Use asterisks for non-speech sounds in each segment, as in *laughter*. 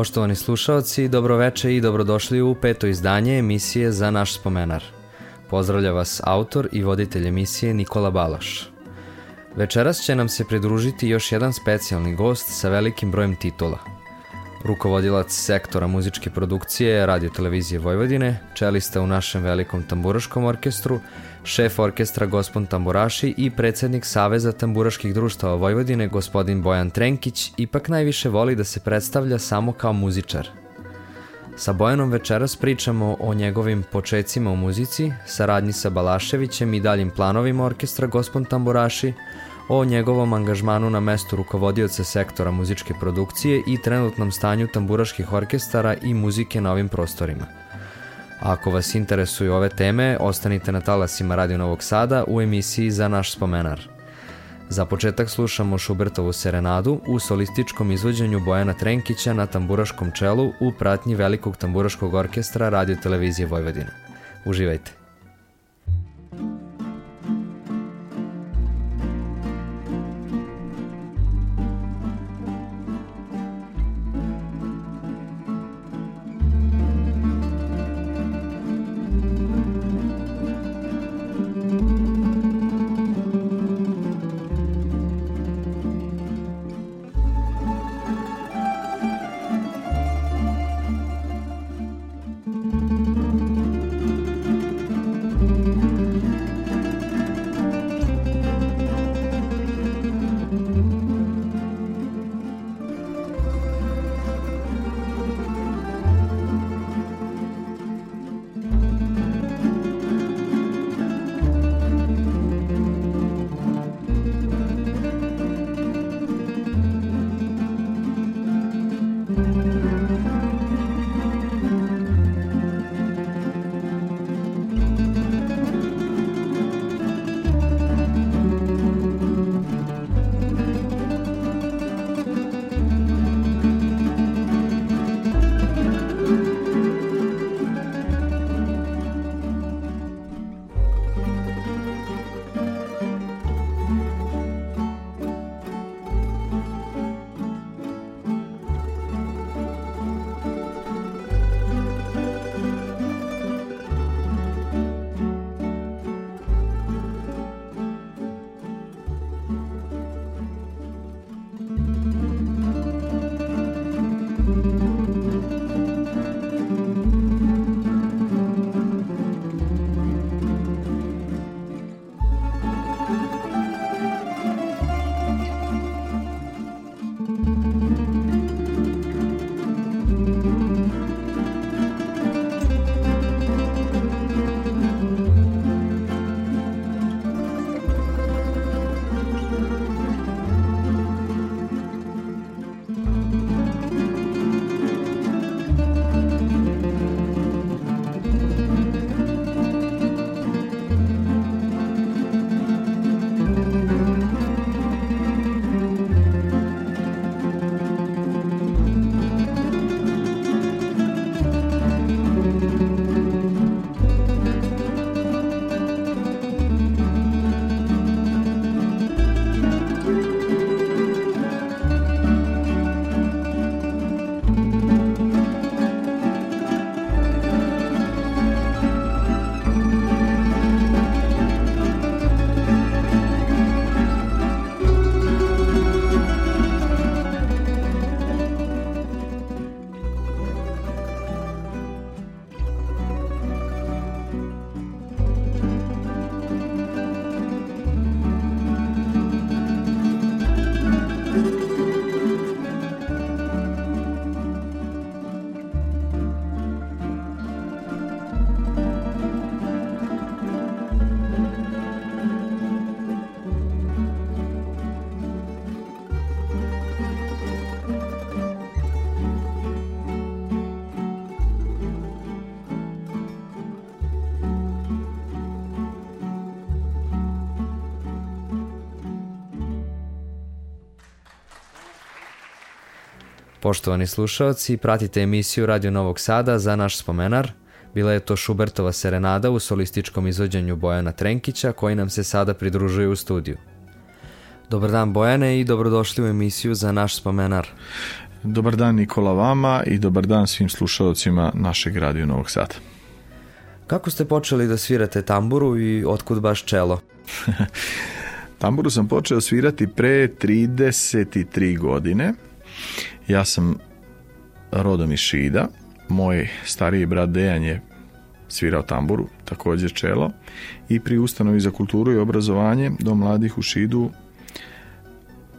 Poštovani slušalci, dobroveče i dobrodošli u peto izdanje emisije za naš spomenar. Pozdravlja vas autor i voditelj emisije Nikola Balaš. Večeras će nam se pridružiti još jedan specijalni gost sa velikim brojem titula. Rukovodilac sektora muzičke produkcije Radio Televizije Vojvodine, čelista u našem velikom tamburaškom orkestru, šef orkestra gospon Tamburaši i predsednik Saveza tamburaških društava Vojvodine gospodin Bojan Trenkić ipak najviše voli da se predstavlja samo kao muzičar. Sa Bojanom večeras pričamo o njegovim počecima u muzici, saradnji sa Balaševićem i daljim planovima orkestra gospon Tamburaši, o njegovom angažmanu na mestu rukovodioca sektora muzičke produkcije i trenutnom stanju tamburaških orkestara i muzike na ovim prostorima – Ako vas interesuju ove teme, ostanite na talasima Radio Novog Sada u emisiji za naš spomenar. Za početak slušamo Šubertovu serenadu u solističkom izvođenju Bojana Trenkića na tamburaškom čelu u pratnji Velikog tamburaškog orkestra Radio Televizije Vojvodine. Uživajte! Poštovani slušalci, pratite emisiju Radio Novog Sada za naš spomenar. Bila je to Šubertova serenada u solističkom izvođenju Bojana Trenkića, koji nam se sada pridružuje u studiju. Dobar dan Bojane i dobrodošli u emisiju za naš spomenar. Dobar dan Nikola vama i dobar dan svim slušalcima našeg Radio Novog Sada. Kako ste počeli da svirate tamburu i otkud baš čelo? *laughs* tamburu sam počeo svirati pre 33 godine. Ja sam rodom iz Šida, moj stariji brat Dejan je svirao tamburu, takođe čelo i pri Ustanovi za kulturu i obrazovanje do mladih u Šidu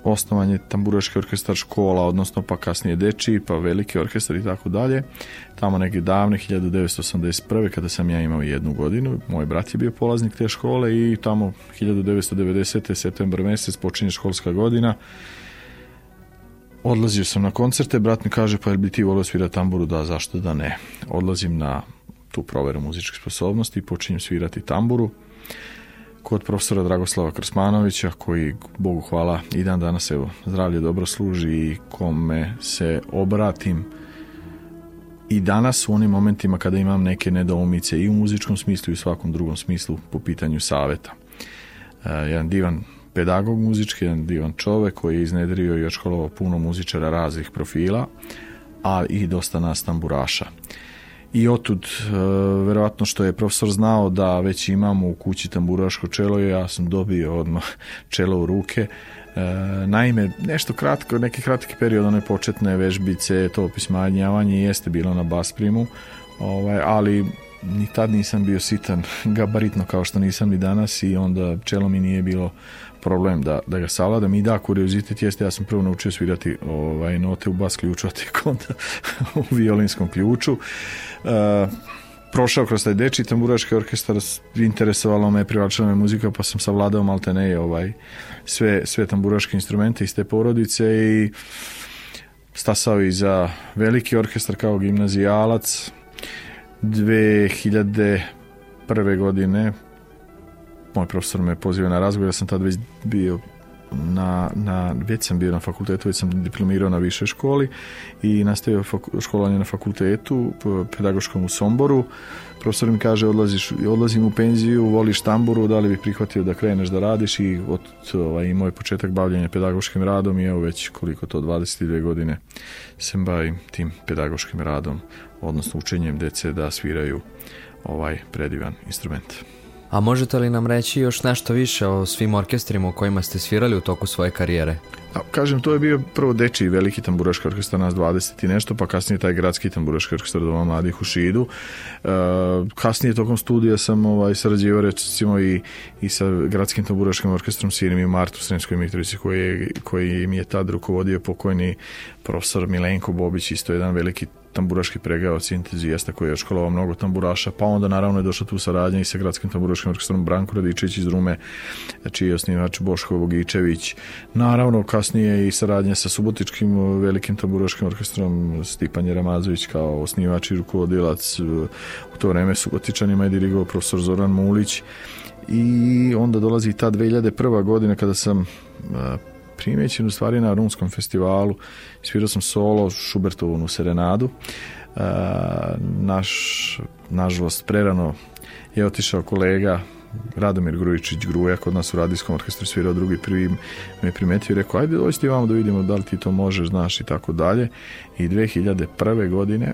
osnovan je tamburaški orkestar škola, odnosno pa kasnije dečiji, pa veliki orkestar i tako dalje. Tamo negde davne, 1981. kada sam ja imao jednu godinu, moj brat je bio polaznik te škole i tamo 1990. septembar mesec počinje školska godina Odlazio sam na koncerte, brat mi kaže, pa jel bi ti volio svira tamburu? Da, zašto da ne? Odlazim na tu proveru muzičke sposobnosti i počinjem svirati tamburu kod profesora Dragoslava Krsmanovića koji, Bogu hvala, i dan danas evo, zdravlje dobro služi i kome se obratim i danas u onim momentima kada imam neke nedoumice i u muzičkom smislu i u svakom drugom smislu po pitanju saveta. E, jedan divan pedagog muzički, jedan divan čovek koji je iznedrio i očkolovao puno muzičara raznih profila, a i dosta nas tamburaša. I otud, e, verovatno što je profesor znao da već imamo u kući tamburaško čelo, ja sam dobio odmah *laughs* čelo u ruke. E, naime, nešto kratko, neki kratki period, one početne vežbice, to pismanjavanje jeste bilo na bas primu, ovaj, ali ni tad nisam bio sitan *laughs* gabaritno kao što nisam ni danas i onda čelo mi nije bilo problem da, da ga savladam i da kuriozitet jeste ja sam prvo naučio svirati ovaj, note u bas ključu *laughs* a tek onda u violinskom ključu uh, prošao kroz taj deči tamburaški orkestar interesovalo me privlačila me muzika pa sam savladao maltene ovaj sve sve tamburaške instrumente iz te porodice i stasao i za veliki orkestar kao gimnazijalac 2001. godine moj profesor me pozivio na razgovor, ja sam tad već bio na, na, već sam bio na fakultetu, već sam diplomirao na višoj školi i nastavio školanje na fakultetu pedagoškom u Somboru. Profesor mi kaže odlaziš, odlazim u penziju, voliš tamburu, da li bi prihvatio da kreneš da radiš i od, ovaj, i moj početak bavljenja pedagoškim radom i evo već koliko to 22 godine sam bavim tim pedagoškim radom odnosno učenjem dece da sviraju ovaj predivan instrument. A možete li nam reći još nešto više o svim orkestrima u kojima ste svirali u toku svoje karijere? A, kažem, to je bio prvo dečiji veliki tamburaški orkestar, nas 20 i nešto, pa kasnije taj gradski tamburaški orkestar Doma mladih u Šidu. E, kasnije tokom studija sam ovaj, sarađivao recimo i, i sa gradskim tamburaškim orkestrom Sirim i Martu u Sremskoj Mitrovici koji, koji mi je tad rukovodio pokojni profesor Milenko Bobić, isto jedan veliki tamburaški pregaj od sintezijesta koji je školovao mnogo tamburaša, pa onda naravno je došla tu saradnja i sa gradskim tamburaškim orkestrom Branko Radičić iz Rume, čiji je osnivač Boško Vogičević. Naravno, kasnije i saradnja sa Subotičkim velikim tamburaškim orkestrom Stipan Jeramazović kao osnivač i rukovodilac u to vreme Subotičanima je dirigovao profesor Zoran Mulić i onda dolazi ta 2001. godina kada sam primećen u stvari na Rumskom festivalu. Svirao sam solo Šubertovu serenadu. Uh, naš, nažalost, prerano je otišao kolega Radomir Grujičić Gruja kod nas u radijskom orkestru svirao drugi prvi me primetio i rekao ajde dođi ti vamo da vidimo da li ti to možeš znaš i tako dalje i 2001. godine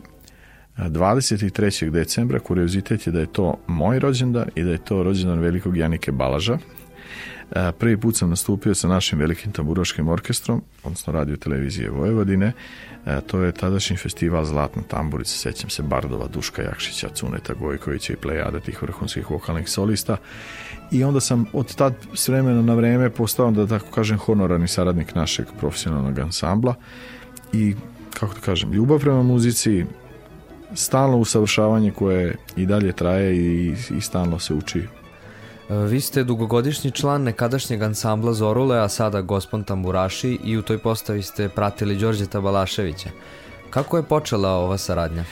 23. E, decembra kuriozitet je da je to moj rođendan i da je to rođendan velikog Janike Balaža E, prvi put sam nastupio sa našim velikim tamburaškim orkestrom, odnosno radio televizije Vojvodine. E, to je tadašnji festival Zlatna tamburica, sećam se Bardova, Duška Jakšića, Cuneta Gojkovića i plejada tih vrhunskih vokalnih solista. I onda sam od tad s vremena na vreme postao, da tako kažem, honorarni saradnik našeg profesionalnog ansambla i kako da kažem, ljubav prema muzici, stalno usavršavanje koje i dalje traje i, i stalno se uči E, vi ste dugogodišnji član nekadašnjeg ansambla Zorule, a sada gospon Tamburaši i u toj postavi ste pratili Đorđeta Balaševića. Kako je počela ova saradnja?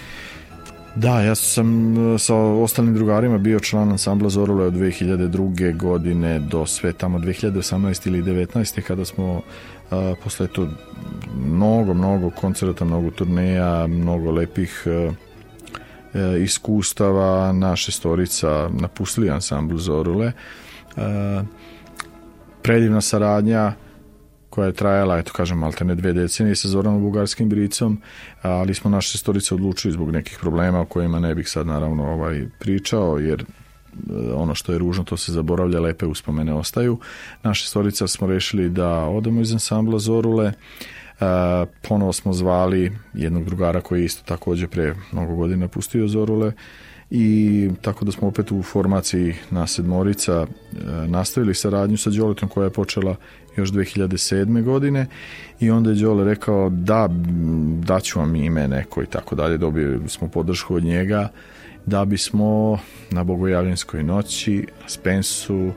Da, ja sam e, sa ostalim drugarima bio član ansambla Zorule od 2002. godine do sve tamo 2018. ili 19. kada smo a, e, posle to mnogo, mnogo koncerta, mnogo turneja, mnogo lepih a, E, iskustava naše storica napustili ansambl Zorule. E, predivna saradnja koja je trajala, eto kažem, maltene dve decenije sa Zoranom Bugarskim Bricom, ali smo naše storice odlučili zbog nekih problema o kojima ne bih sad naravno ovaj pričao, jer e, ono što je ružno to se zaboravlja, lepe uspomene ostaju. Naše storica smo rešili da odemo iz ansambla Zorule, uh, ponovo smo zvali jednog drugara koji je isto takođe pre mnogo godina pustio Zorule i tako da smo opet u formaciji na sedmorica nastavili saradnju sa Đoletom koja je počela još 2007. godine i onda je Đole rekao da daću vam ime neko i tako dalje dobili smo podršku od njega da bismo na Bogojavljenskoj noći na Spensu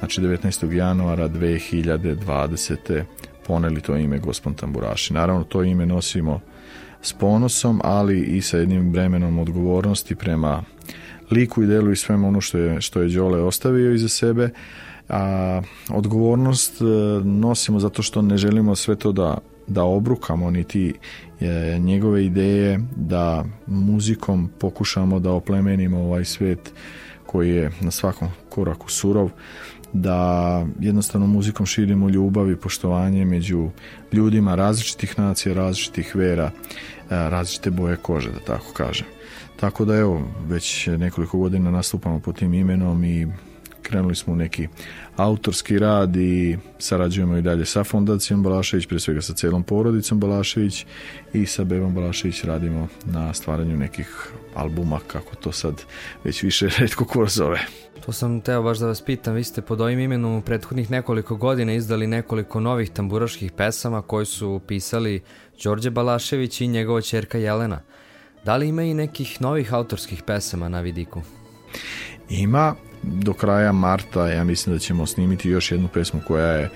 znači 19. januara 2020 poneli to ime gospon tamburaši. Naravno, to ime nosimo s ponosom, ali i sa jednim bremenom odgovornosti prema liku i delu i svemu ono što je, što je Đole ostavio iza sebe. A, odgovornost e, nosimo zato što ne želimo sve to da, da obrukamo, niti e, njegove ideje da muzikom pokušamo da oplemenimo ovaj svet koji je na svakom koraku surov da jednostavno muzikom širimo ljubav i poštovanje među ljudima različitih nacija, različitih vera, e, različite boje kože, da tako kažem. Tako da evo, već nekoliko godina nastupamo pod tim imenom i krenuli smo u neki autorski rad i sarađujemo i dalje sa fondacijom Balašević, pre svega sa celom porodicom Balašević i sa Bebom Balašević radimo na stvaranju nekih albuma, kako to sad već više *laughs* redko ko zove. To sam teo baš da vas pitam, vi ste pod ovim imenom u prethodnih nekoliko godina izdali nekoliko novih tamburaških pesama koji su pisali Đorđe Balašević i njegova čerka Jelena. Da li ima i nekih novih autorskih pesama na vidiku? Ima, do kraja marta ja mislim da ćemo snimiti još jednu pesmu koja je uh,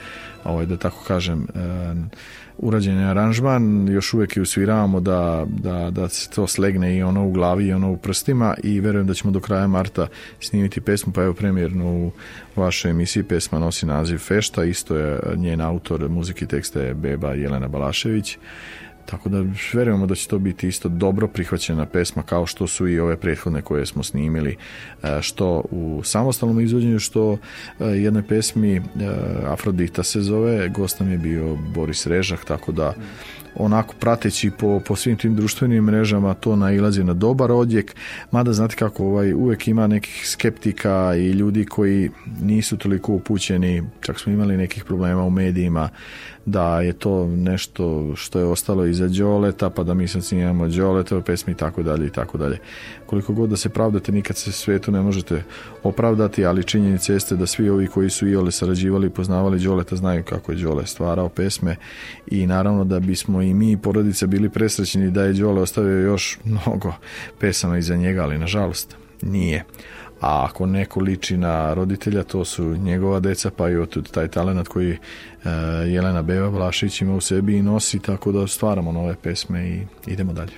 ovaj, da tako kažem, e, urađen je aranžman, još uvek je usviravamo da, da, da se to slegne i ono u glavi i ono u prstima i verujem da ćemo do kraja marta snimiti pesmu, pa evo premjerno u vašoj emisiji pesma nosi naziv Fešta, isto je njen autor muziki teksta je Beba Jelena Balašević Tako da verujemo da će to biti isto dobro prihvaćena pesma kao što su i ove prethodne koje smo snimili e, što u samostalnom izvođenju što e, jednoj pesmi e, Afrodita se zove, gost nam je bio Boris Režak, tako da onako prateći po, po svim tim društvenim mrežama to nailazi na dobar odjek, mada znate kako ovaj, uvek ima nekih skeptika i ljudi koji nisu toliko upućeni, čak smo imali nekih problema u medijima da je to nešto što je ostalo iza Đoleta, pa da mi sad snimamo Đoletove pesmi i tako dalje i tako dalje. Koliko god da se pravdate, nikad se svetu ne možete opravdati, ali činjenice jeste da svi ovi koji su Iole sarađivali i poznavali Đoleta znaju kako je Đole stvarao pesme i naravno da bismo i mi i porodica bili presrećeni da je Đole ostavio još mnogo pesama iza njega, ali nažalost nije. A ako neko liči na roditelja, to su njegova deca, pa i otud taj talent koji e, Jelena Beva Vlašić ima u sebi i nosi, tako da stvaramo nove pesme i idemo dalje.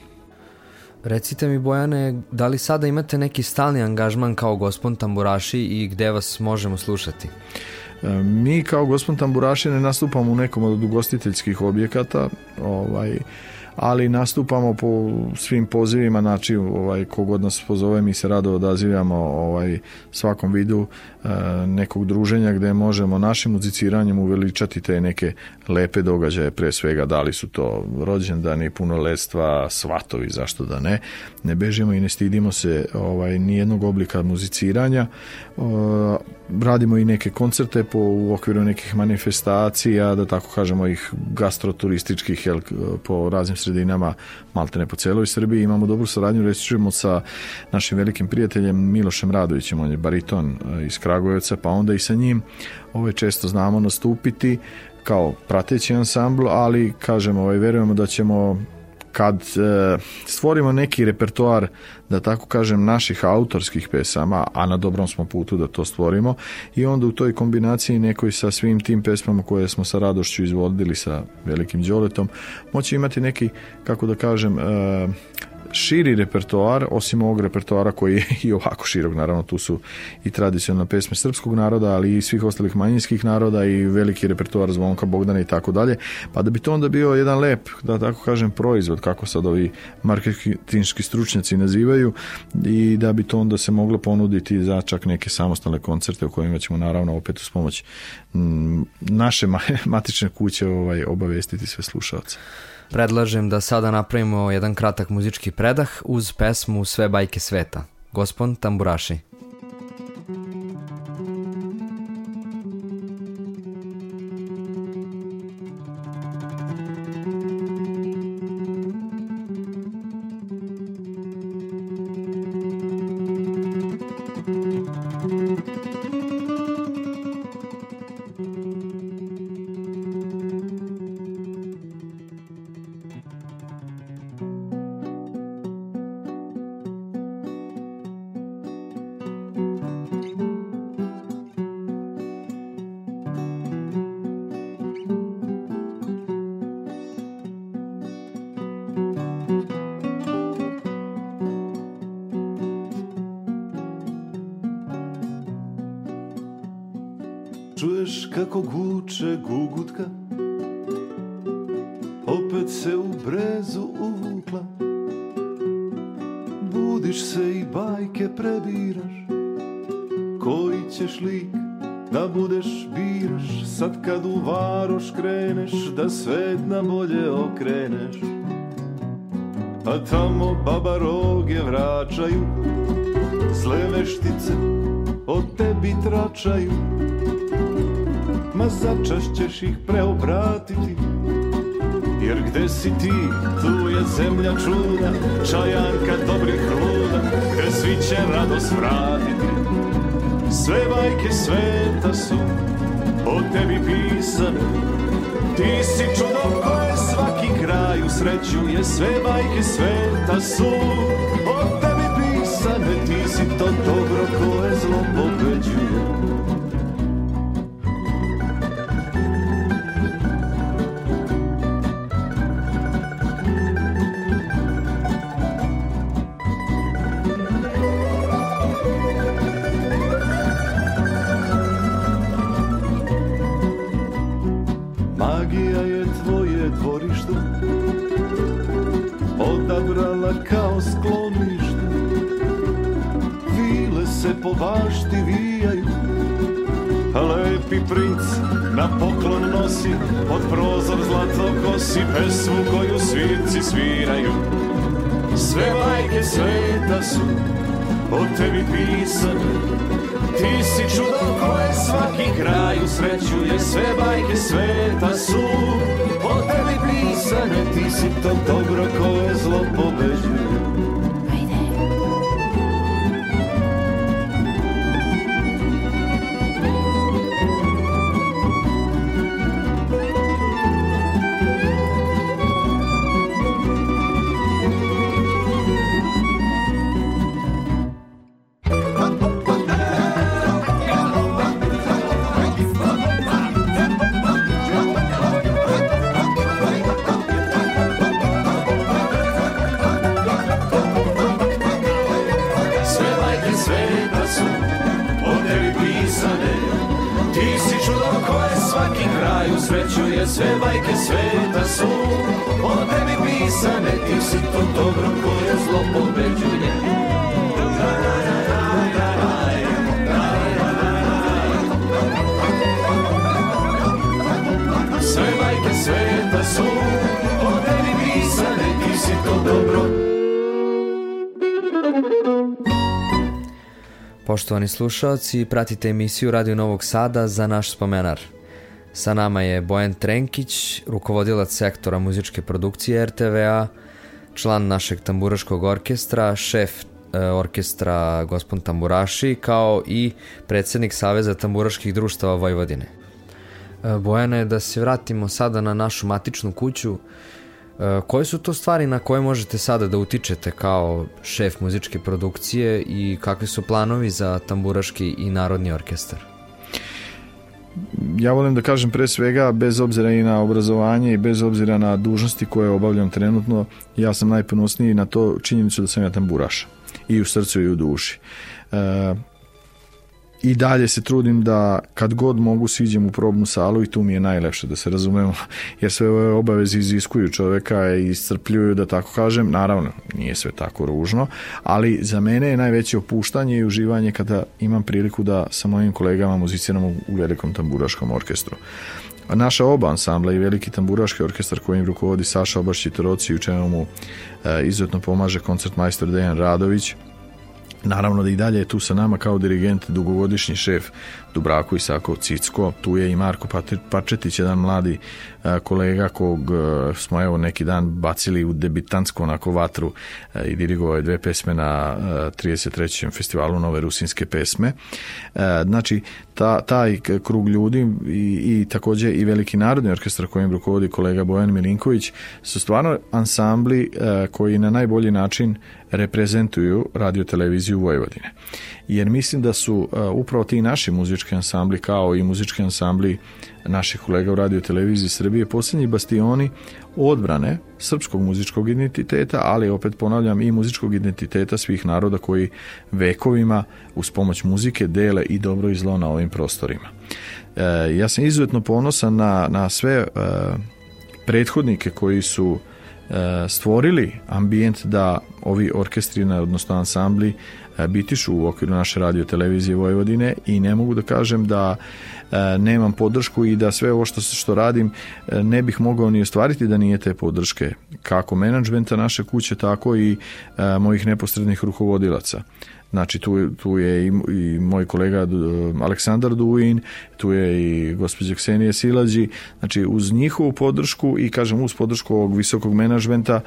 Recite mi Bojane, da li sada imate neki stalni angažman kao gospon tamburaši i gde vas možemo slušati? E, mi kao gospon tamburaši ne nastupamo u nekom od ugostiteljskih objekata, ovaj, ali nastupamo po svim pozivima, znači ovaj, kogod nas pozove mi se rado odazivamo ovaj, svakom vidu E, nekog druženja gde možemo našim muziciranjem uveličati te neke lepe događaje pre svega, da li su to rođendani, punoletstva, svatovi, zašto da ne. Ne bežimo i ne stidimo se ovaj, ni jednog oblika muziciranja. E, radimo i neke koncerte po, u okviru nekih manifestacija, da tako kažemo ih gastroturističkih jel, po raznim sredinama maltene po celoj Srbiji. Imamo dobru saradnju, reći sa našim velikim prijateljem Milošem Radovićem, on je bariton e, iz Kragujevca Kragujevca, pa onda i sa njim ove često znamo nastupiti kao prateći ansambl, ali kažem, ovaj, verujemo da ćemo kad e, stvorimo neki repertoar, da tako kažem, naših autorskih pesama, a na dobrom smo putu da to stvorimo, i onda u toj kombinaciji nekoj sa svim tim pesmama koje smo sa radošću izvodili sa Velikim Đoletom, moći imati neki, kako da kažem, e, širi repertoar, osim ovog repertoara koji je i ovako širok, naravno tu su i tradicionalne pesme srpskog naroda, ali i svih ostalih manjinskih naroda i veliki repertoar Zvonka Bogdana i tako dalje, pa da bi to onda bio jedan lep, da tako kažem, proizvod, kako sad ovi marketinški stručnjaci nazivaju, i da bi to onda se moglo ponuditi za čak neke samostalne koncerte u kojima ćemo naravno opet uz pomoć mm, naše *laughs* matične kuće ovaj, obavestiti sve slušalce. Predlažem da sada napravimo jedan kratak muzički predah uz pesmu Sve bajke sveta. Gospon Tamburaši. čuješ kako guče gugutka Opet se u brezu uvukla Budiš se i bajke prebiraš Koji ćeš lik da budeš biraš Sad kad u varoš kreneš Da svet na bolje okreneš A tamo baba roge vraćaju Zle veštice o tebi tračaju ma začas ćeš ih preobratiti Jer gde si ti, tu je zemlja čuda Čajanka dobrih luda, gde svi će radost vratiti Sve bajke sveta su o tebi pisane Ti si čudo koje svaki kraj u sreću je Sve bajke sveta su o tebi pisane Ti si to dobro koje zlo pobeđuje pisan Ti si čudo koje svaki kraj usrećuje Sve bajke sveta su o tebi pisane Ti si to dobro koje zlo pobeđuje Poštovani slušalci, pratite emisiju Radio Novog Sada za naš spomenar. Sa nama je Bojan Trenkić, rukovodilac sektora muzičke produkcije RTVA, član našeg tamburaškog orkestra, šef e, orkestra Gospon Tamburaši, kao i predsednik Saveza tamburaških društava Vojvodine. E, Bojane, da se vratimo sada na našu matičnu kuću, E, koje su to stvari na koje možete sada da utičete kao šef muzičke produkcije i kakvi su planovi za tamburaški i narodni orkestar? Ja volim da kažem pre svega, bez obzira i na obrazovanje i bez obzira na dužnosti koje obavljam trenutno, ja sam najponosniji na to činjenicu da sam ja tamburaš i u srcu i u duši. E, i dalje se trudim da kad god mogu siđem u probnu salu i tu mi je najlepše da se razumemo *laughs* jer sve ove obaveze iziskuju čoveka i iscrpljuju da tako kažem naravno nije sve tako ružno ali za mene je najveće opuštanje i uživanje kada imam priliku da sa mojim kolegama muziciram u velikom tamburaškom orkestru naša oba ansambla i veliki tamburaški orkestar kojim rukovodi Saša Obašić Roci u čemu mu e, izuzetno pomaže koncertmajstor Dejan Radović Naravno da i dalje je tu sa nama kao dirigent, dugogodišnji šef Dubraku Isakov Cicko. Tu je i Marko Pačetić, jedan mladi e, kolega kog e, smo evo neki dan bacili u debitantsku onako vatru e, i dirigovao je dve pesme na 33. festivalu Nove Rusinske pesme. Znači, ta, taj krug ljudi i, i takođe i veliki narodni orkestar kojim rukovodi kolega Bojan Milinković su stvarno ansambli koji na najbolji način reprezentuju radio televiziju Vojvodine. Jer mislim da su upravo ti naši muzički muzički ansambli kao i muzički ansambli naših kolega u radio televiziji Srbije poslednji bastioni odbrane srpskog muzičkog identiteta, ali opet ponavljam i muzičkog identiteta svih naroda koji vekovima uz pomoć muzike dele i dobro i zlo na ovim prostorima. E, ja sam izuzetno ponosan na, na sve e, prethodnike koji su e, stvorili ambijent da ovi orkestrina, odnosno ansambli E, bitišu u okviru naše radio televizije Vojvodine i ne mogu da kažem da e, nemam podršku i da sve ovo što, što radim e, ne bih mogao ni ostvariti da nije te podrške kako menadžmenta naše kuće tako i mojih neposrednih rukovodilaca. Znači tu, tu je i, i moj kolega Aleksandar Duin, tu je i gospođa Ksenija Silađi. Znači uz njihovu podršku i kažem uz podršku ovog visokog menadžmenta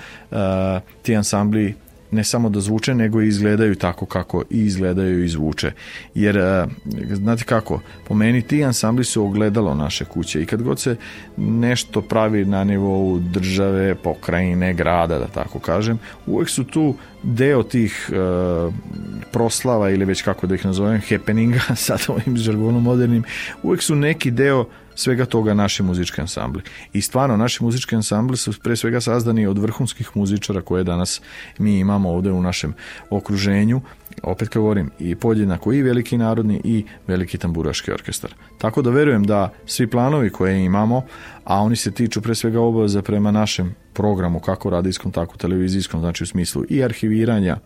ti ansambli ne samo da zvuče, nego i izgledaju tako kako i izgledaju i zvuče. Jer, e, znate kako, po meni ti ansambli su ogledalo naše kuće i kad god se nešto pravi na nivou države, pokrajine, grada, da tako kažem, uvek su tu deo tih e, proslava ili već kako da ih nazovem, happeninga, *laughs* sad ovim žargonom modernim, uvek su neki deo svega toga naše muzičke ansambli. I stvarno, naši muzički ansambli su pre svega sazdani od vrhunskih muzičara koje danas mi imamo ovde u našem okruženju, opet kao govorim, i podjednako i veliki narodni i veliki tamburaški orkestar. Tako da verujem da svi planovi koje imamo, a oni se tiču pre svega obaveza prema našem programu, kako radijskom, tako televizijskom, znači u smislu i arhiviranja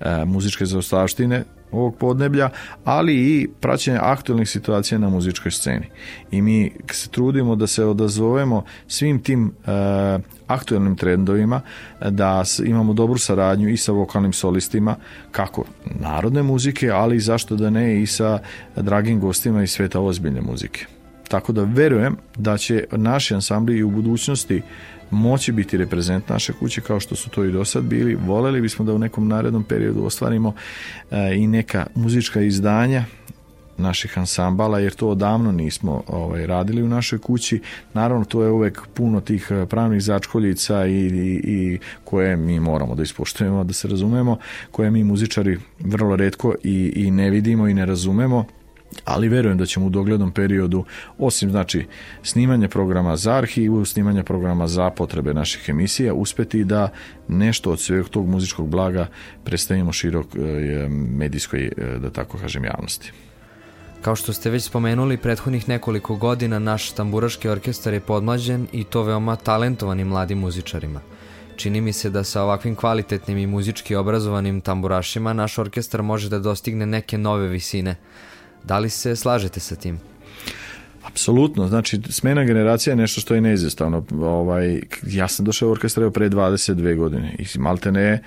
e, muzičke zaostavštine ovog podneblja, ali i praćenja aktualnih situacija na muzičkoj sceni. I mi se trudimo da se odazovemo svim tim e, aktuelnim trendovima, da imamo dobru saradnju i sa vokalnim solistima, kako narodne muzike, ali zašto da ne i sa dragim gostima iz sveta ozbiljne muzike. Tako da verujem da će naši ansambli i u budućnosti moći biti reprezent naše kuće kao što su to i do sad bili. Voleli bismo da u nekom narednom periodu ostvarimo e, i neka muzička izdanja naših ansambala, jer to odavno nismo ovaj, radili u našoj kući. Naravno, to je uvek puno tih eh, pravnih začkoljica i, i, i koje mi moramo da ispoštujemo, da se razumemo, koje mi muzičari vrlo redko i, i ne vidimo i ne razumemo ali verujem da ćemo u doglednom periodu, osim znači snimanja programa za arhivu, snimanja programa za potrebe naših emisija, uspeti da nešto od sveg tog muzičkog blaga predstavimo širok eh, medijskoj, eh, da tako kažem, javnosti. Kao što ste već spomenuli, prethodnih nekoliko godina naš tamburaški orkestar je podmlađen i to veoma talentovanim mladim muzičarima. Čini mi se da sa ovakvim kvalitetnim i muzički obrazovanim tamburašima naš orkestar može da dostigne neke nove visine. Da li se slažete sa tim? Apsolutno, znači smena generacija je nešto što je neizostavno. Ovaj, ja sam došao u orkestar evo pre 22 godine i malte ne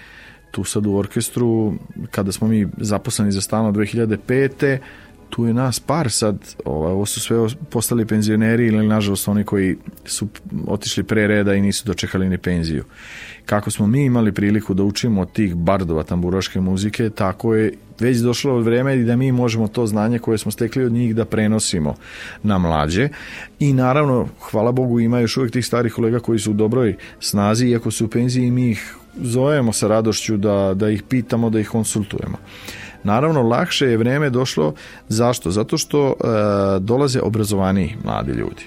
tu sad u orkestru, kada smo mi zaposleni za stalno 2005 tu je nas par sad, ovo su sve postali penzioneri ili nažalost oni koji su otišli pre reda i nisu dočekali ni penziju. Kako smo mi imali priliku da učimo od tih bardova tamburaške muzike, tako je već došlo vreme i da mi možemo to znanje koje smo stekli od njih da prenosimo na mlađe i naravno, hvala Bogu, ima još uvek tih starih kolega koji su u dobroj snazi, iako su u penziji mi ih zovemo sa radošću da, da ih pitamo, da ih konsultujemo. Naravno, lakše je vreme došlo, zašto? Zato što e, dolaze obrazovaniji mladi ljudi.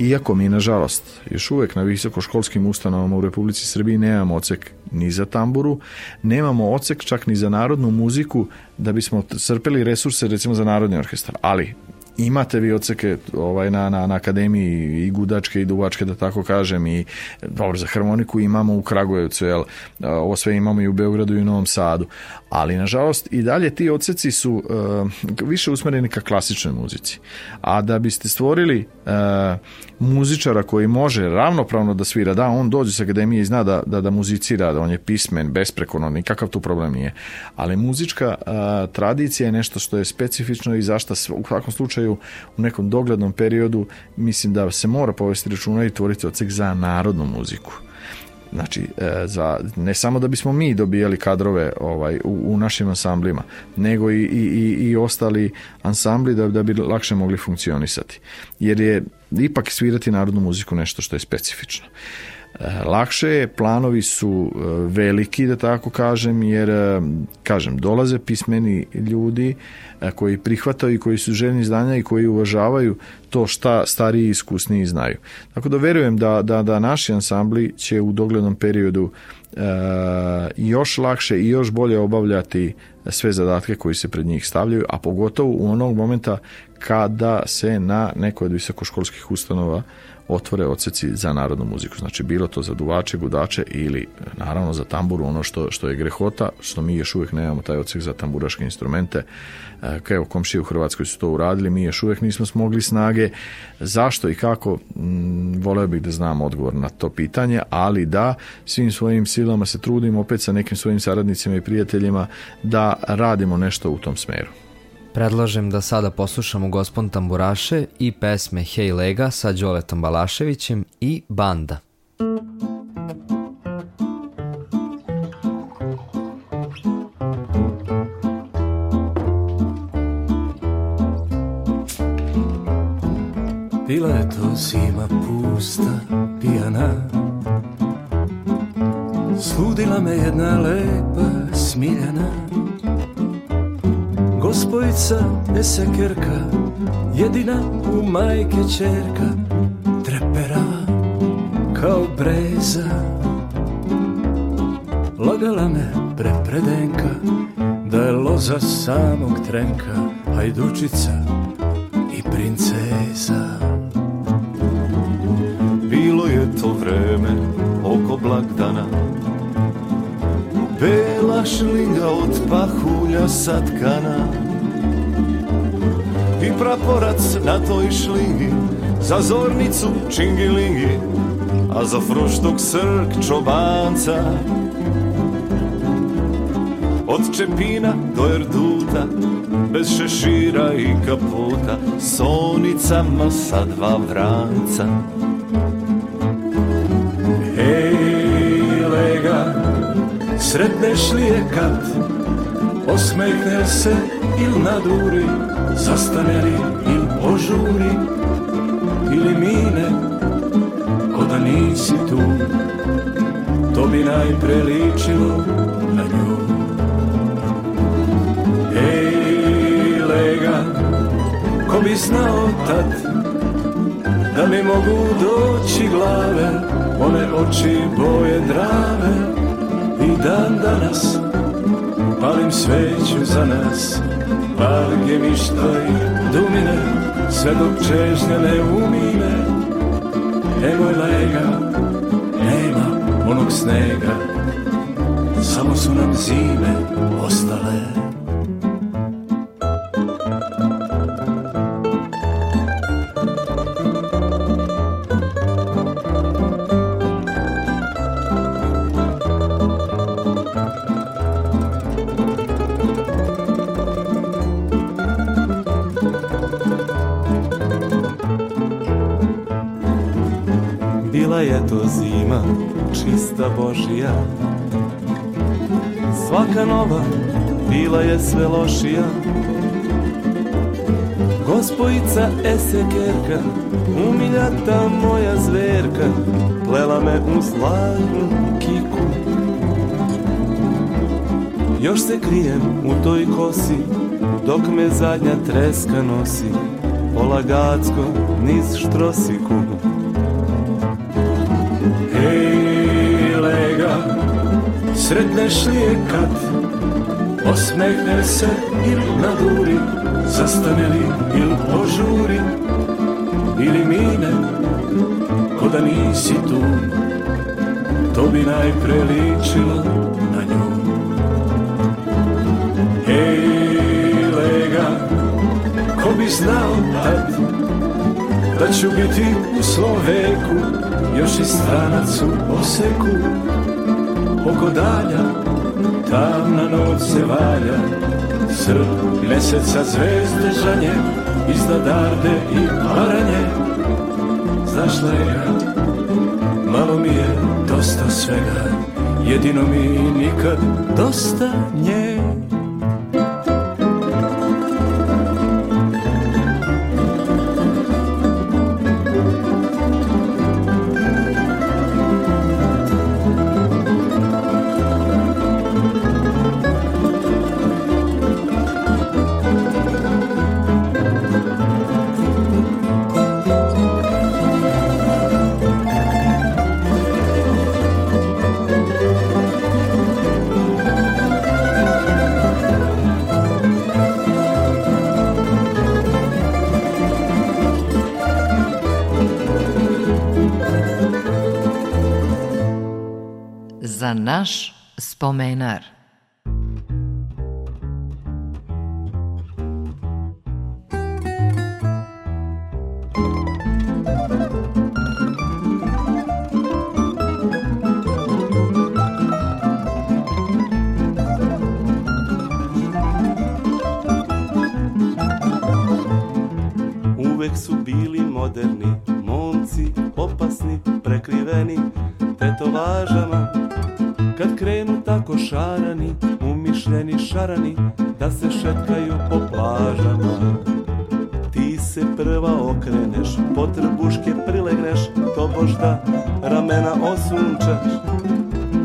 Iako mi, nažalost, još uvek na visokoškolskim ustanovama u Republici Srbiji nemamo ocek ni za tamburu, nemamo ocek čak ni za narodnu muziku da bismo crpeli resurse recimo za narodni orkestar, ali imate vi oceke ovaj, na, na, na akademiji i gudačke i duvačke, da tako kažem, i dobro, za harmoniku imamo u Kragujevcu, jel, ovo sve imamo i u Beogradu i u Novom Sadu, ali nažalost i dalje ti odseci su uh, više usmereni ka klasičnoj muzici. A da biste stvorili uh, muzičara koji može ravnopravno da svira, da, on dođe sa akademije i zna da, da, da muzicira, da on je pismen, besprekono, nikakav tu problem nije. Ali muzička uh, tradicija je nešto što je specifično i zašto u svakom slučaju u nekom doglednom periodu mislim da se mora povesti računa i tvoriti odsek za narodnu muziku. Znači, e, za, ne samo da bismo mi dobijali kadrove ovaj, u, u našim ansamblima, nego i, i, i ostali ansambli da, da bi lakše mogli funkcionisati. Jer je ipak svirati narodnu muziku nešto što je specifično. Lakše je, planovi su e, veliki, da tako kažem, jer, e, kažem, dolaze pismeni ljudi e, koji prihvataju i koji su željni znanja i koji uvažavaju to šta stariji i iskusniji znaju. Tako da verujem da, da, da naši ansambli će u doglednom periodu e, još lakše i još bolje obavljati sve zadatke koji se pred njih stavljaju, a pogotovo u onog momenta kada se na nekoj od visokoškolskih ustanova otvore odseci za narodnu muziku. Znači, bilo to za duvače, gudače ili, naravno, za tamburu, ono što, što je grehota, što mi još uvijek nemamo taj odsek za tamburaške instrumente. E, kao komšije u Hrvatskoj su to uradili, mi još uvijek nismo smogli snage. Zašto i kako? Mm, voleo bih da znam odgovor na to pitanje, ali da, svim svojim silama se trudim, opet sa nekim svojim saradnicima i prijateljima, da radimo nešto u tom smeru. Predlažem da sada poslušamo Gospon Tamburaše i pesme Hej Lega sa Đoletom Balaševićem i Banda. Bila je to zima pusta, pijana Sludila me jedna lepa smiljana Gospojica esekerka, jedina u majke čerka, treperava kao breza. Lagala me prepredenka, da je loza samog trenka, hajdučica i princeza. Bilo je to vreme oko blagdana, Bela šljiga od pahulja satkana I praporac na toj šlingi Za zornicu čingilingi A za fruštuk srk čobanca Od čepina do erduta Bez šešira i kaputa Sonicama sa dva vranca Sretneš li je kad Osmehne se il naduri Zastane li il požuri Ili mine Ko da nisi tu To bi najpre ličilo na nju Ej, lega Ko bi znao tad Da mi mogu doći glave One oči boje drave dan danas Palim sveću za nas Palim gemišta i dumine Sve dok čežnja ne umine Ego je lega Nema onog snega Samo su nam zime ostale Bila je to zima, čista Božija Svaka nova bila je sve lošija Gospojica Esekerka, umiljata moja zverka Plela me u slavnu kiku Još se krijem u toj kosi Dok me zadnja treska nosi Polagacko niz štrosiku Sretneš li je kad osmehne se il naduri Zastane li il požuri ili mine ko da nisi tu To bi najpre ličilo na nju Hej lega, ko bi znao tad Da ću biti u svom veku još i stranac u oseku oko dalja Tamna noć se valja Srp meseca zvezde žanje Iznad Arde i Baranje Znaš Lena, malo mi je dosta svega Jedino mi nikad dosta nje spomenar – tako šarani, umišljeni šarani, da se šetkaju po plažama. Ti se prva okreneš, po trbuške prilegneš, to božda ramena osunčaš.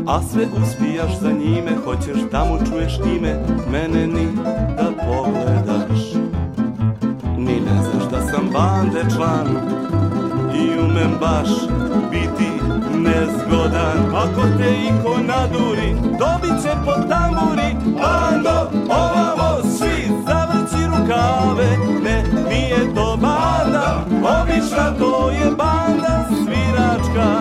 A sve uspijaš za njime, hoćeš da mu čuješ ime, mene ni da pogledaš. Ni ne znaš da sam bande član i umem baš biti nezgodan zgodan Ako te iko naduri, dobit će po tamburi Ando, ovamo svi, zavrći rukave Ne, nije to banda, obična to je banda sviračka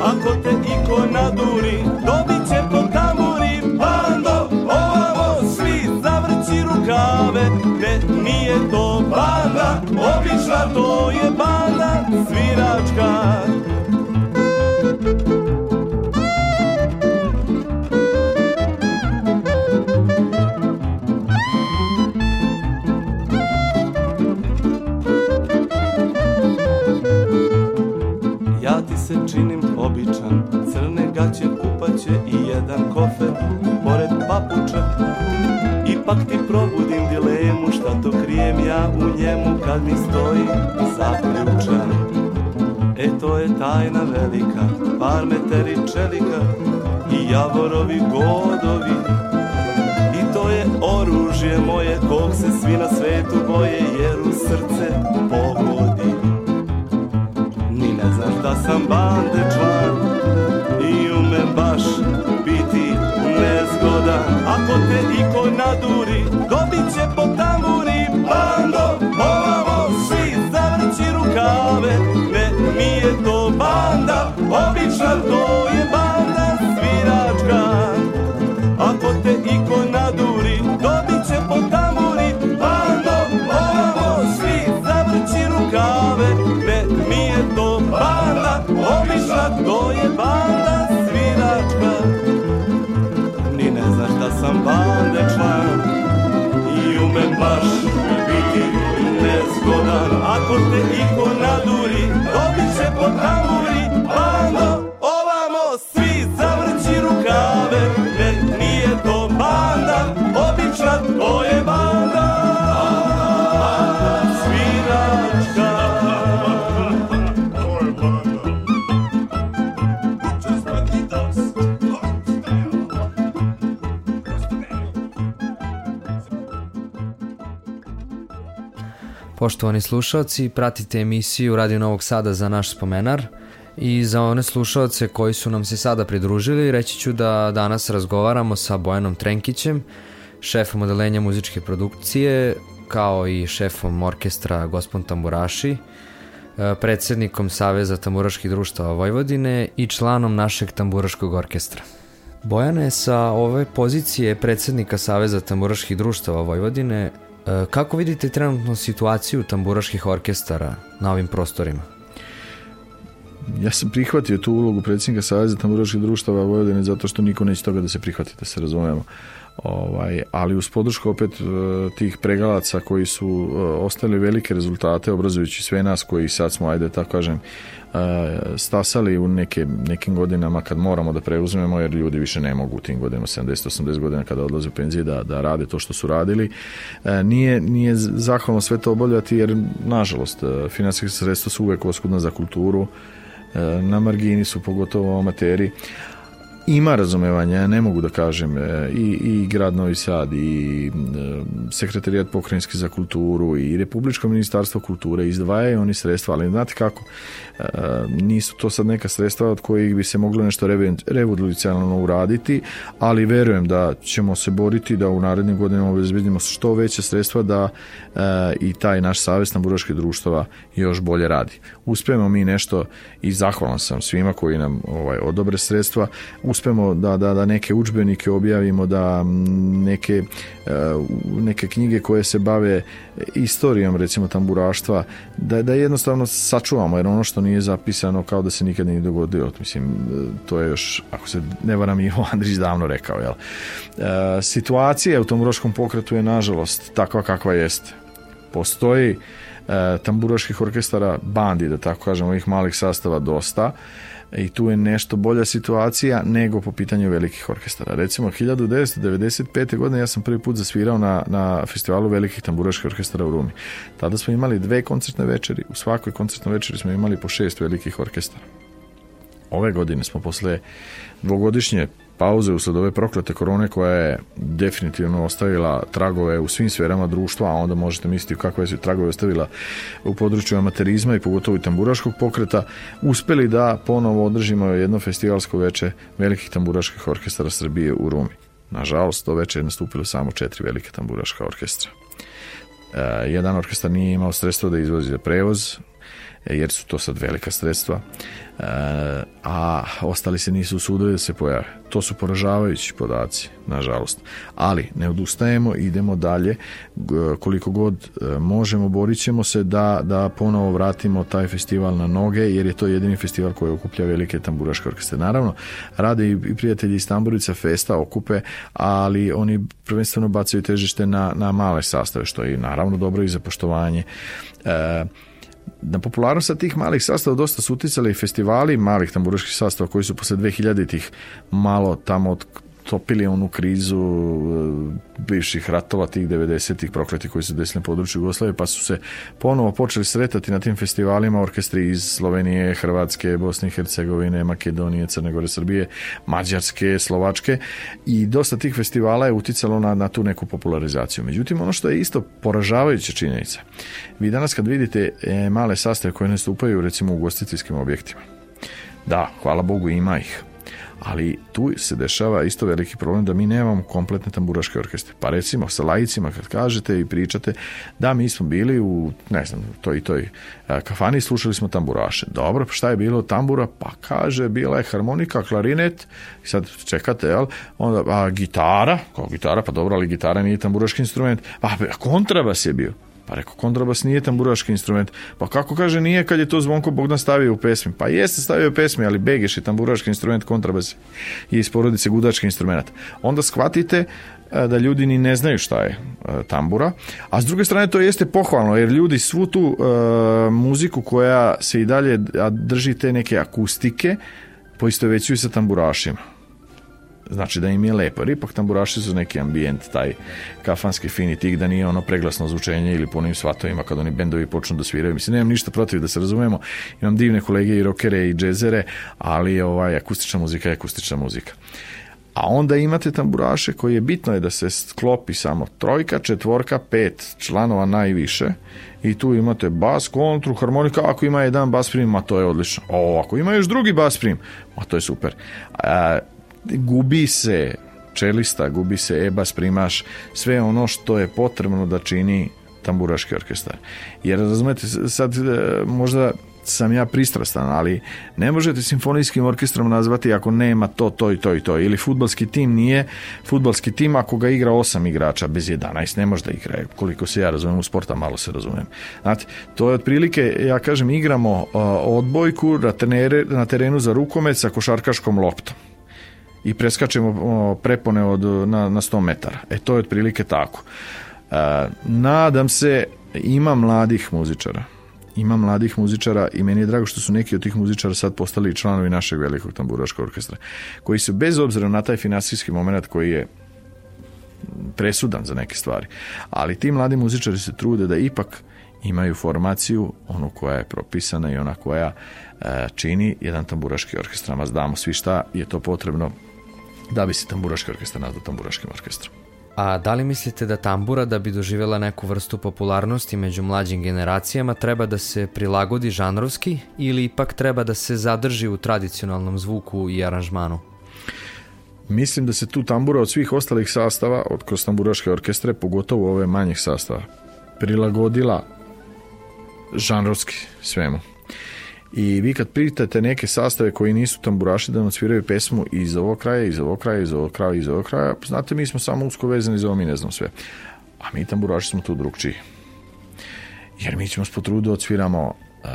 Ako te iko naduri, dobit će po tamburi Ando, ovamo svi, zavrći rukave Ne, nije to banda, obična to je banda sviračka Ja ti se činim običan, crne gaće, kupaće i jedan kofer, pored papuča. Ipak ti probudim dilemu, šta to krijem ja u njemu kad mi stoji zaključan to je tajna velika, par meteri čelika i javorovi godovi. I to je oružje moje, kog se svi na svetu boje, jer u srce pogodi. Ni ne znaš da sam bande član i ume baš biti nezgodan. Ako te iko naduri, dobit će po tamuri, bando, ovamo, svi zavrći rukave, ne mi banda, obična to je banda sviračka. Ako te iko naduri, dobit će po tamuri, bando, ovamo svi zavrći rukave, ne mi je to banda, obična to je banda sviračka. Ni ne znaš da sam bande član, baš biti nezgodan Ako te iko naduri, dobit će po tamuri Poštovani slušalci, pratite emisiju Radio Novog Sada za naš spomenar i za one slušalce koji su nam se sada pridružili reći ću da danas razgovaramo sa Bojanom Trenkićem, šefom odelenja muzičke produkcije kao i šefom orkestra Gospon Tamburaši, e, predsednikom Saveza tamburaških društava Vojvodine i članom našeg tamburaškog orkestra. Bojana je sa ove pozicije predsednika Saveza tamburaških društava Vojvodine E, kako vidite trenutnu situaciju tamburaških orkestara na ovim prostorima? Ja sam prihvatio tu ulogu predsjednika Saveza tamburaških društava Vojvodine zato što niko neće toga da se prihvati, da se razumemo. Ovaj, ali uz podršku opet e, tih pregalaca koji su e, ostali velike rezultate obrazujući sve nas koji sad smo, ajde da tako kažem, stasali u neke, nekim godinama kad moramo da preuzmemo jer ljudi više ne mogu u tim godinama 70-80 godina kada odlaze u penzije da, da rade to što su radili e, nije, nije zahvalno sve to obavljati jer nažalost e, finansijske sredstva su uvek oskudna za kulturu e, na margini su pogotovo amateri ima razumevanja, ja ne mogu da kažem, e, i, i grad Novi Sad, i e, sekretarijat pokrajinski za kulturu, i Republičko ministarstvo kulture izdvajaju oni sredstva, ali znate kako, e, nisu to sad neka sredstva od kojih bi se moglo nešto revolucionalno uraditi, ali verujem da ćemo se boriti da u narednim godinama obezbedimo što veće sredstva da i taj naš savez na buraške društava još bolje radi. Uspemo mi nešto i zahvalan sam svima koji nam ovaj odobre sredstva. U uspemo da, da, da neke učbenike objavimo, da neke, e, neke knjige koje se bave istorijom recimo tamburaštva, da, da jednostavno sačuvamo, jer ono što nije zapisano kao da se nikad nije dogodilo, mislim e, to je još, ako se ne varam Ivo Andrić davno rekao, jel? E, situacija u tamburaškom pokretu je nažalost takva kakva jeste. Postoji tamburaških orkestara, bandi, da tako kažemo, ovih malih sastava dosta i tu je nešto bolja situacija nego po pitanju velikih orkestara. Recimo, 1995. godine ja sam prvi put zasvirao na, na festivalu velikih tamburaških orkestara u Rumi. Tada smo imali dve koncertne večeri, u svakoj koncertnoj večeri smo imali po šest velikih orkestara. Ove godine smo posle dvogodišnje pauze usled ove proklete korone koja je definitivno ostavila tragove u svim sferama društva, a onda možete misliti kako je tragove ostavila u području amaterizma i pogotovo i tamburaškog pokreta, uspeli da ponovo održimo jedno festivalsko veče velikih tamburaških orkestara Srbije u Rumi. Nažalost, to veče je nastupilo samo četiri velike tamburaška orkestra. Uh, jedan orkestar nije imao sredstva da izvozi za prevoz, jer su to sad velika sredstva, eh, a ostali se nisu usudili da se pojave. To su poražavajući podaci, nažalost. Ali ne odustajemo, idemo dalje. Koliko god eh, možemo, borit ćemo se da, da ponovo vratimo taj festival na noge, jer je to jedini festival koji okuplja velike tamburaške orkestre. Naravno, rade i prijatelji iz Tamburica Festa okupe, ali oni prvenstveno bacaju težište na, na male sastave, što je naravno dobro i za poštovanje. E, Na popularnost tih malih sastava dosta su uticali i festivali malih tamburaških sastava koji su posle 2000-ih malo tamo od topili onu krizu e, bivših ratova tih 90-ih prokleti koji su desili na području Jugoslavije pa su se ponovo počeli sretati na tim festivalima orkestri iz Slovenije, Hrvatske, Bosne i Hercegovine, Makedonije, Crne Gore, Srbije, Mađarske, Slovačke i dosta tih festivala je uticalo na, na tu neku popularizaciju. Međutim, ono što je isto poražavajuća činjenica, vi danas kad vidite e, male sastave koje nastupaju recimo u gostiteljskim objektima, da, hvala Bogu ima ih, Ali tu se dešava isto veliki problem da mi nemamo kompletne tamburaške orkestre. Pa recimo sa lajicima kad kažete i pričate da mi smo bili u, ne znam, toj i toj e, kafani slušali smo tamburaše. Dobro, pa šta je bilo tambura? Pa kaže, bila je harmonika, klarinet, sad čekate, jel? Onda, a gitara, kao gitara, pa dobro, ali gitara nije tamburaški instrument. Pa kontrabas je bio. Pa rekao, kontrabas nije tamburaški instrument. Pa kako kaže, nije kad je to Zvonko Bogdan stavio u pesmi. Pa jeste stavio u pesmi, ali begeš je tamburaški instrument, kontrabas je iz porodice gudački instrument. Onda shvatite e, da ljudi ni ne znaju šta je e, tambura, a s druge strane to jeste pohvalno, jer ljudi svu tu e, muziku koja se i dalje drži te neke akustike, poistovećuju sa tamburašima znači da im je lepo. ipak tamburaši su neki ambijent, taj kafanski fini tik, da nije ono preglasno zvučenje ili punim svatovima kad oni bendovi počnu da sviraju. Mislim, nemam ništa protiv da se razumemo. Imam divne kolege i rokere i džezere, ali ovaj, akustična muzika je akustična muzika. A onda imate tamburaše koji je bitno je da se sklopi samo trojka, četvorka, pet članova najviše i tu imate bas, kontru, harmonika, ako ima jedan bas prim, ma to je odlično. O, ako ima još drugi bas prim, ma to je super. A, gubi se čelista, gubi se ebas, primaš sve ono što je potrebno da čini tamburaški orkestar. Jer razumete, sad e, možda sam ja pristrastan, ali ne možete simfonijskim orkestrom nazvati ako nema to, to i to i to. Ili futbalski tim nije futbalski tim ako ga igra osam igrača bez 11, ne može da igra. Koliko se ja razumem u sporta, malo se razumem. Znate, to je otprilike, ja kažem, igramo odbojku na, trenere, na terenu za rukomet sa košarkaškom loptom i preskačemo ono, prepone od, na, na 100 metara. E to je otprilike tako. E, nadam se, ima mladih muzičara. Ima mladih muzičara i meni je drago što su neki od tih muzičara sad postali članovi našeg velikog tamburaškog orkestra, koji su bez obzira na taj finansijski moment koji je presudan za neke stvari, ali ti mladi muzičari se trude da ipak imaju formaciju, onu koja je propisana i ona koja e, čini jedan tamburaški orkestra. Ma znamo svi šta je to potrebno da bi se tamburaški orkestar nazvao tamburaškim orkestrom. A da li mislite da tambura da bi doživjela neku vrstu popularnosti među mlađim generacijama treba da se prilagodi žanrovski ili ipak treba da se zadrži u tradicionalnom zvuku i aranžmanu? Mislim da se tu tambura od svih ostalih sastava, od kroz tamburaške orkestre, pogotovo ove manjih sastava, prilagodila žanrovski svemu. I vi kad pitate neke sastave koji nisu tamburaši da nam sviraju pesmu iz ovog kraja, iz ovog kraja, iz ovog kraja, iz ovog kraja, znate mi smo samo usko vezani za ovo, mi ne znam sve. A mi tamburaši smo tu drugčiji. Jer mi ćemo s potrudu odsviramo uh,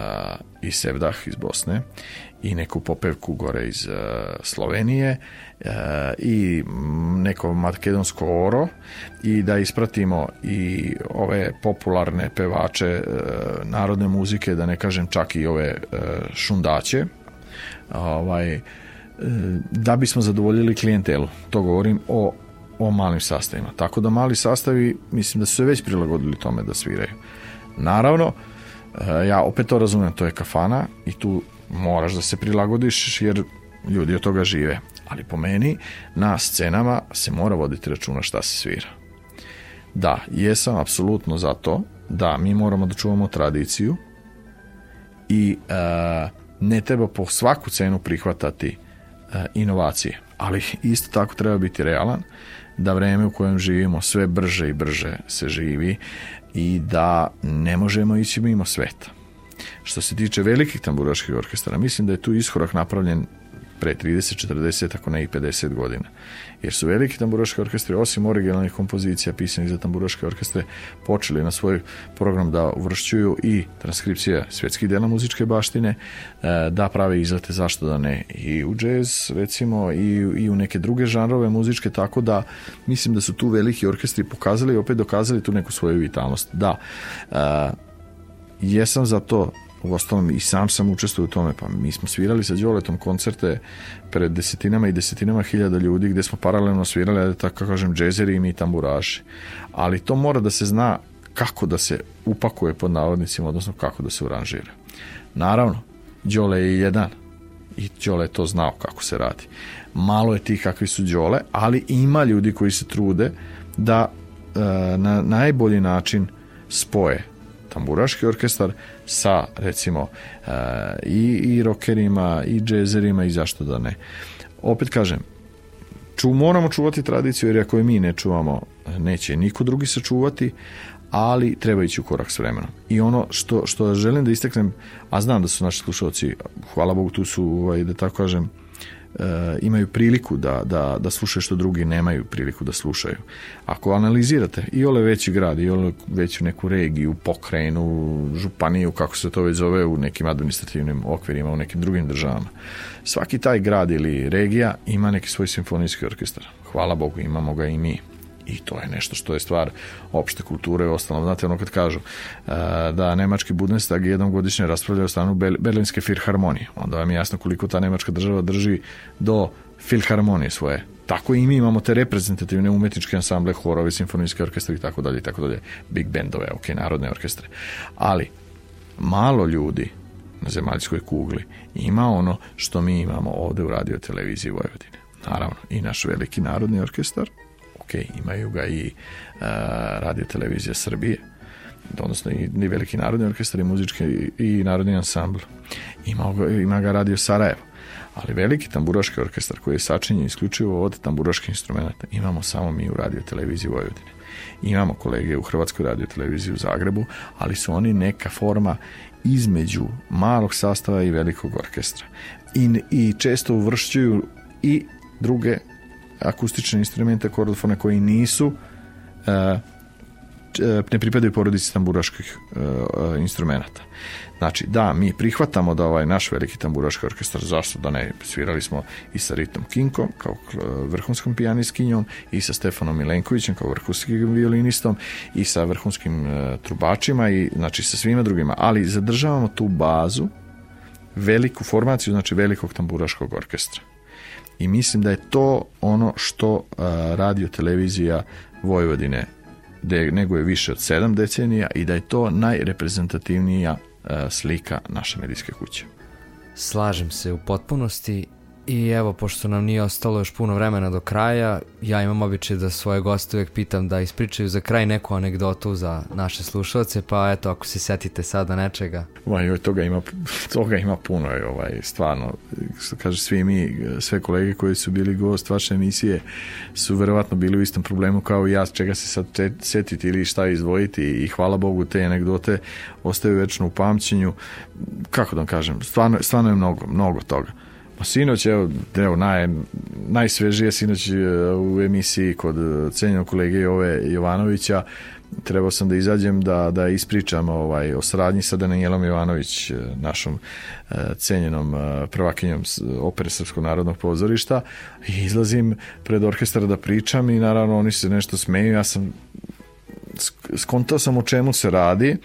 i Sevdah iz Bosne i neku popevku gore iz e, Slovenije e, i neko makedonsko oro i da ispratimo i ove popularne pevače e, narodne muzike, da ne kažem čak i ove šundaće. Ovaj da bismo zadovoljili klijentelu. To govorim o o malim sastavima. Tako da mali sastavi mislim da su se već prilagodili tome da sviraju. Naravno, ja opet to razumijem, to je kafana i tu moraš da se prilagodiš jer ljudi od toga žive. Ali po meni, na scenama se mora voditi računa šta se svira. Da, jesam apsolutno za to da mi moramo da čuvamo tradiciju i e, ne treba po svaku cenu prihvatati e, inovacije. Ali isto tako treba biti realan da vreme u kojem živimo sve brže i brže se živi i da ne možemo ići mimo sveta. Što se tiče velikih tamburaških orkestara, mislim da je tu iskorak napravljen pre 30, 40, ako ne i 50 godina. Jer su veliki tamburaški orkestri, osim originalnih kompozicija pisanih za tamburaške orkestre, počeli na svoj program da uvršćuju i transkripcija svjetskih dela muzičke baštine, e, da prave izlete, zašto da ne, i u jazz, recimo, i, u neke druge žanrove muzičke, tako da mislim da su tu veliki orkestri pokazali i opet dokazali tu neku svoju vitalnost. Da, e, jesam za to u uostalom i sam sam učestvovao u tome, pa mi smo svirali sa Đoletom koncerte pred desetinama i desetinama hiljada ljudi gde smo paralelno svirali, da tako kažem, džezeri i mi tamburaši. Ali to mora da se zna kako da se upakuje pod navodnicima, odnosno kako da se uranžira. Naravno, Đole je jedan i Đole je to znao kako se radi. Malo je tih kakvi su Đole, ali ima ljudi koji se trude da e, na najbolji način spoje tamburaški orkestar sa recimo e, i, i rokerima i džezerima i zašto da ne. Opet kažem, ču, moramo čuvati tradiciju jer ako je mi ne čuvamo neće niko drugi sačuvati ali treba ići u korak s vremenom. I ono što, što želim da istaknem, a znam da su naši slušalci, hvala Bogu, tu su, ovaj, da tako kažem, E, imaju priliku da, da, da slušaju što drugi nemaju priliku da slušaju. Ako analizirate i ole ovaj veći grad, i ole ovaj veću neku regiju, pokrenu, županiju, kako se to već zove u nekim administrativnim okvirima, u nekim drugim državama, svaki taj grad ili regija ima neki svoj simfonijski orkestar. Hvala Bogu, imamo ga i mi. I to je nešto što je stvar opšte kulture i ostalo. Znate, ono kad kažu e, da nemački Bundestag jednom godišnje raspravlja o stanu Berlinske filharmonije, onda vam je jasno koliko ta nemačka država drži do filharmonije svoje. Tako i mi imamo te reprezentativne umetničke ansamble, horove, simfonijske orkestre i tako dalje i tako dalje. Big bendove, ok, narodne orkestre. Ali, malo ljudi na zemaljskoj kugli ima ono što mi imamo ovde u radio televiziji Vojvodine. Naravno, i naš veliki narodni orkestar, ok, imaju ga i radio televizija Srbije, odnosno i, i veliki narodni orkestar i muzički i, i narodni ansambl. Ima ga, ima ga radio Sarajevo. Ali veliki tamburaški orkestar koji je sačinjen isključivo od tamburaških instrumenta imamo samo mi u radio televiziji Vojvodine. Imamo kolege u Hrvatskoj radio televiziji u Zagrebu, ali su oni neka forma između malog sastava i velikog orkestra. I, i često uvršćuju i druge akustične instrumenta kordofona koji nisu uh, ne pripadaju porodici tamburaških uh, e, instrumenta. Znači, da, mi prihvatamo da ovaj naš veliki tamburaški orkestar, zašto da ne, svirali smo i sa Ritom Kinkom, kao vrhunskom pijaniskinjom, i sa Stefanom Milenkovićem, kao vrhunskim violinistom, i sa vrhunskim uh, trubačima, i znači sa svima drugima, ali zadržavamo tu bazu, veliku formaciju, znači velikog tamburaškog orkestra i mislim da je to ono što radio televizija Vojvodine de, nego je više od sedam decenija i da je to najreprezentativnija slika naše medijske kuće. Slažem se u potpunosti I evo, pošto nam nije ostalo još puno vremena do kraja, ja imam običaj da svoje goste uvek pitam da ispričaju za kraj neku anegdotu za naše slušalce, pa eto, ako se setite sada nečega. Ma joj, toga ima, toga ima puno, je, ovaj, stvarno. Što kaže, svi mi, sve kolege koji su bili gost vaše emisije su verovatno bili u istom problemu kao i ja, čega se sad setiti ili šta izdvojiti i hvala Bogu te anegdote ostaju večno u pamćenju. Kako da vam kažem, stvarno, stvarno je mnogo, mnogo toga. Pa sinoć, evo, evo naj, najsvežije sinoć e, u emisiji kod e, cenjenog kolege Jove Jovanovića trebao sam da izađem da, da ispričam ovaj, o sradnji sa Danijelom Jovanović, e, našom cenjenom prvakinjom opere Srpskog narodnog pozorišta i izlazim pred orkestar da pričam i naravno oni se nešto smeju, ja sam skontao sam o čemu se radi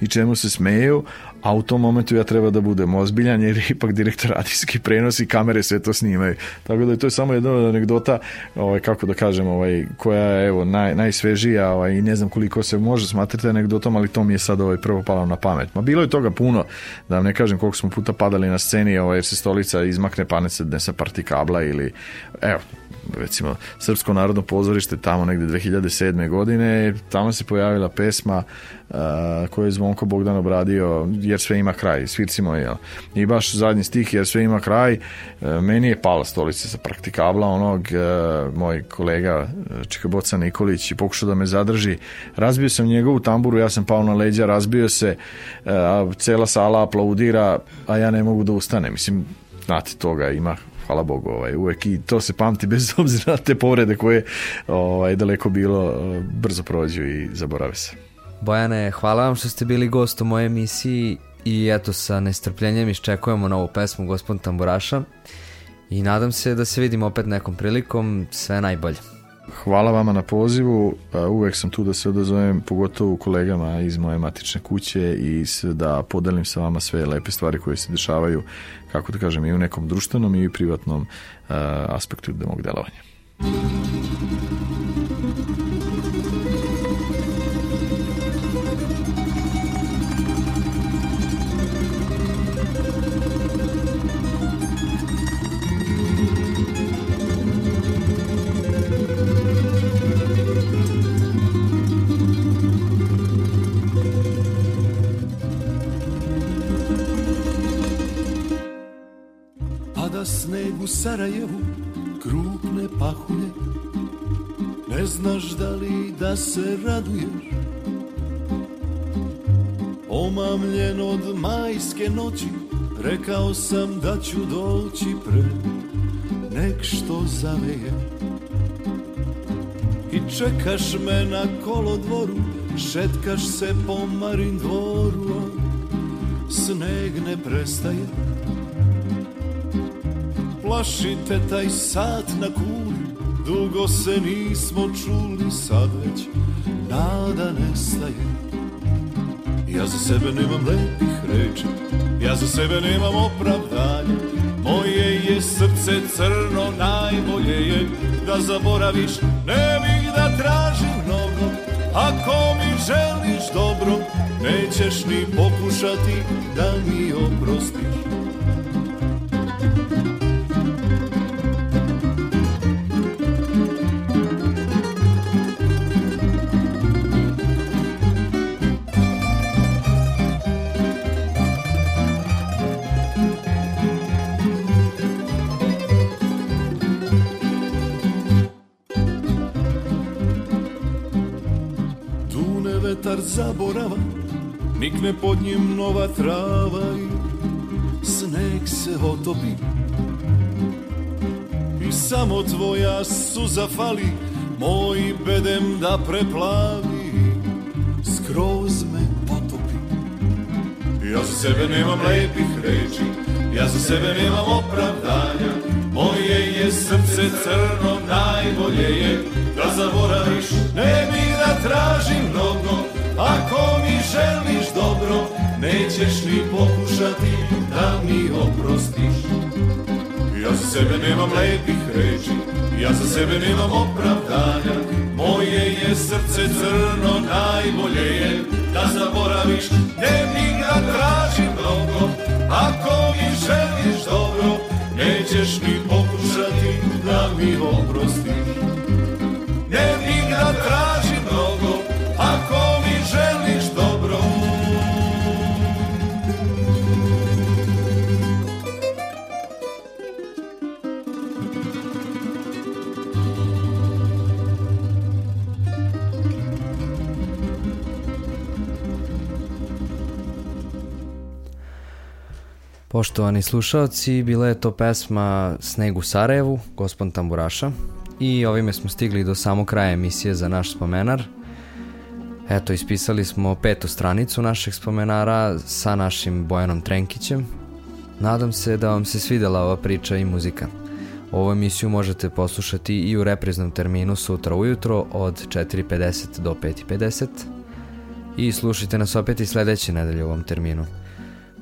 i čemu se smeju, a u tom momentu ja treba da budem ozbiljan jer ipak direktor radijski prenos i kamere sve to snimaju. Tako da je to je samo jedna od anegdota, ovaj, kako da kažem, ovaj, koja je evo, naj, najsvežija ovaj, i ne znam koliko se može smatrati anegdotom, ali to mi je sad ovaj, prvo palo na pamet. Ma bilo je toga puno, da vam ne kažem koliko smo puta padali na sceni ovaj, jer se stolica izmakne pane se se parti kabla ili evo, recimo Srpsko narodno pozorište tamo negde 2007. godine tamo se pojavila pesma uh, koju je Zvonko Bogdan obradio jer sve ima kraj, svircimo je i baš zadnji stih jer sve ima kraj uh, meni je pala stolica sa praktikabla onog uh, moj kolega uh, Čikaboca Nikolić i pokušao da me zadrži razbio sam njegovu tamburu, ja sam pao na leđa razbio se, uh, cela sala aplaudira a ja ne mogu da ustanem mislim znate toga, ima hvala Bogu, ovaj, uvek i to se pamti bez *laughs* obzira na te povrede koje ovaj, daleko bilo, eh, brzo prođu i zaborave se. Bojane, hvala vam što ste bili gost u mojoj emisiji i eto sa nestrpljenjem iščekujemo novu pesmu Gospod Tamburaša i nadam se da se vidimo opet nekom prilikom, sve najbolje. Hvala vama na pozivu, pa uvek sam tu da se odazovem, pogotovo kolegama iz moje matične kuće i da podelim sa vama sve lepe stvari koje se dešavaju, kako da kažem, i u nekom društvenom i u privatnom aspektu mog delovanja. se raduješ Omamljen od majske noći Rekao sam da ću doći pre Nek što zaveje I čekaš me na kolodvoru Šetkaš se po marin dvoru Sneg ne prestaje Plašite taj sat na kuli Dugo se nismo čuli sad već nada nestaje Ja za sebe nemam lepih reči Ja za sebe nemam opravdanja Moje je srce crno Najbolje je da zaboraviš Ne bih da tražim mnogo Ako mi želiš dobro Nećeš ni pokušati da mi oprostiš vjetar zaborava Nikne pod njim nova trava i sneg se otopi I samo tvoja suza fali Moj bedem da preplavi Skroz me potopi Ja za sebe nemam lepih reči Ja za sebe nemam opravdanja Moje je srce crno Najbolje je da zaboraviš Ne bi da tražim mnogo Ako mi želiš dobro, nećeš ni pokušati da mi oprostiš. Ja za sebe nemam lepih reči, ja za sebe nemam opravdanja. Moje je srce crno, najbolje je da zaboraviš. Ne mi ga tražim mnogo, ako mi želiš dobro, nećeš ni pokušati da mi oprostiš. Poštovani slušalci, bila je to pesma Sneg u Sarajevu, Gospon Tamburaša i ovime smo stigli do samo kraja emisije za naš spomenar. Eto, ispisali smo petu stranicu našeg spomenara sa našim Bojanom Trenkićem. Nadam se da vam se svidela ova priča i muzika. Ovu emisiju možete poslušati i u repriznom terminu sutra ujutro od 4.50 do 5.50 i slušajte nas opet i sledeće nedelje u ovom terminu.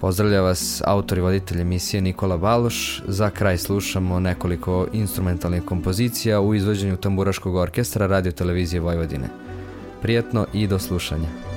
Pozdravlja vas autor i voditelj emisije Nikola Baluš. Za kraj slušamo nekoliko instrumentalnih kompozicija u izvođenju Tamburaškog orkestra Radio Televizije Vojvodine. Prijetno i do slušanja.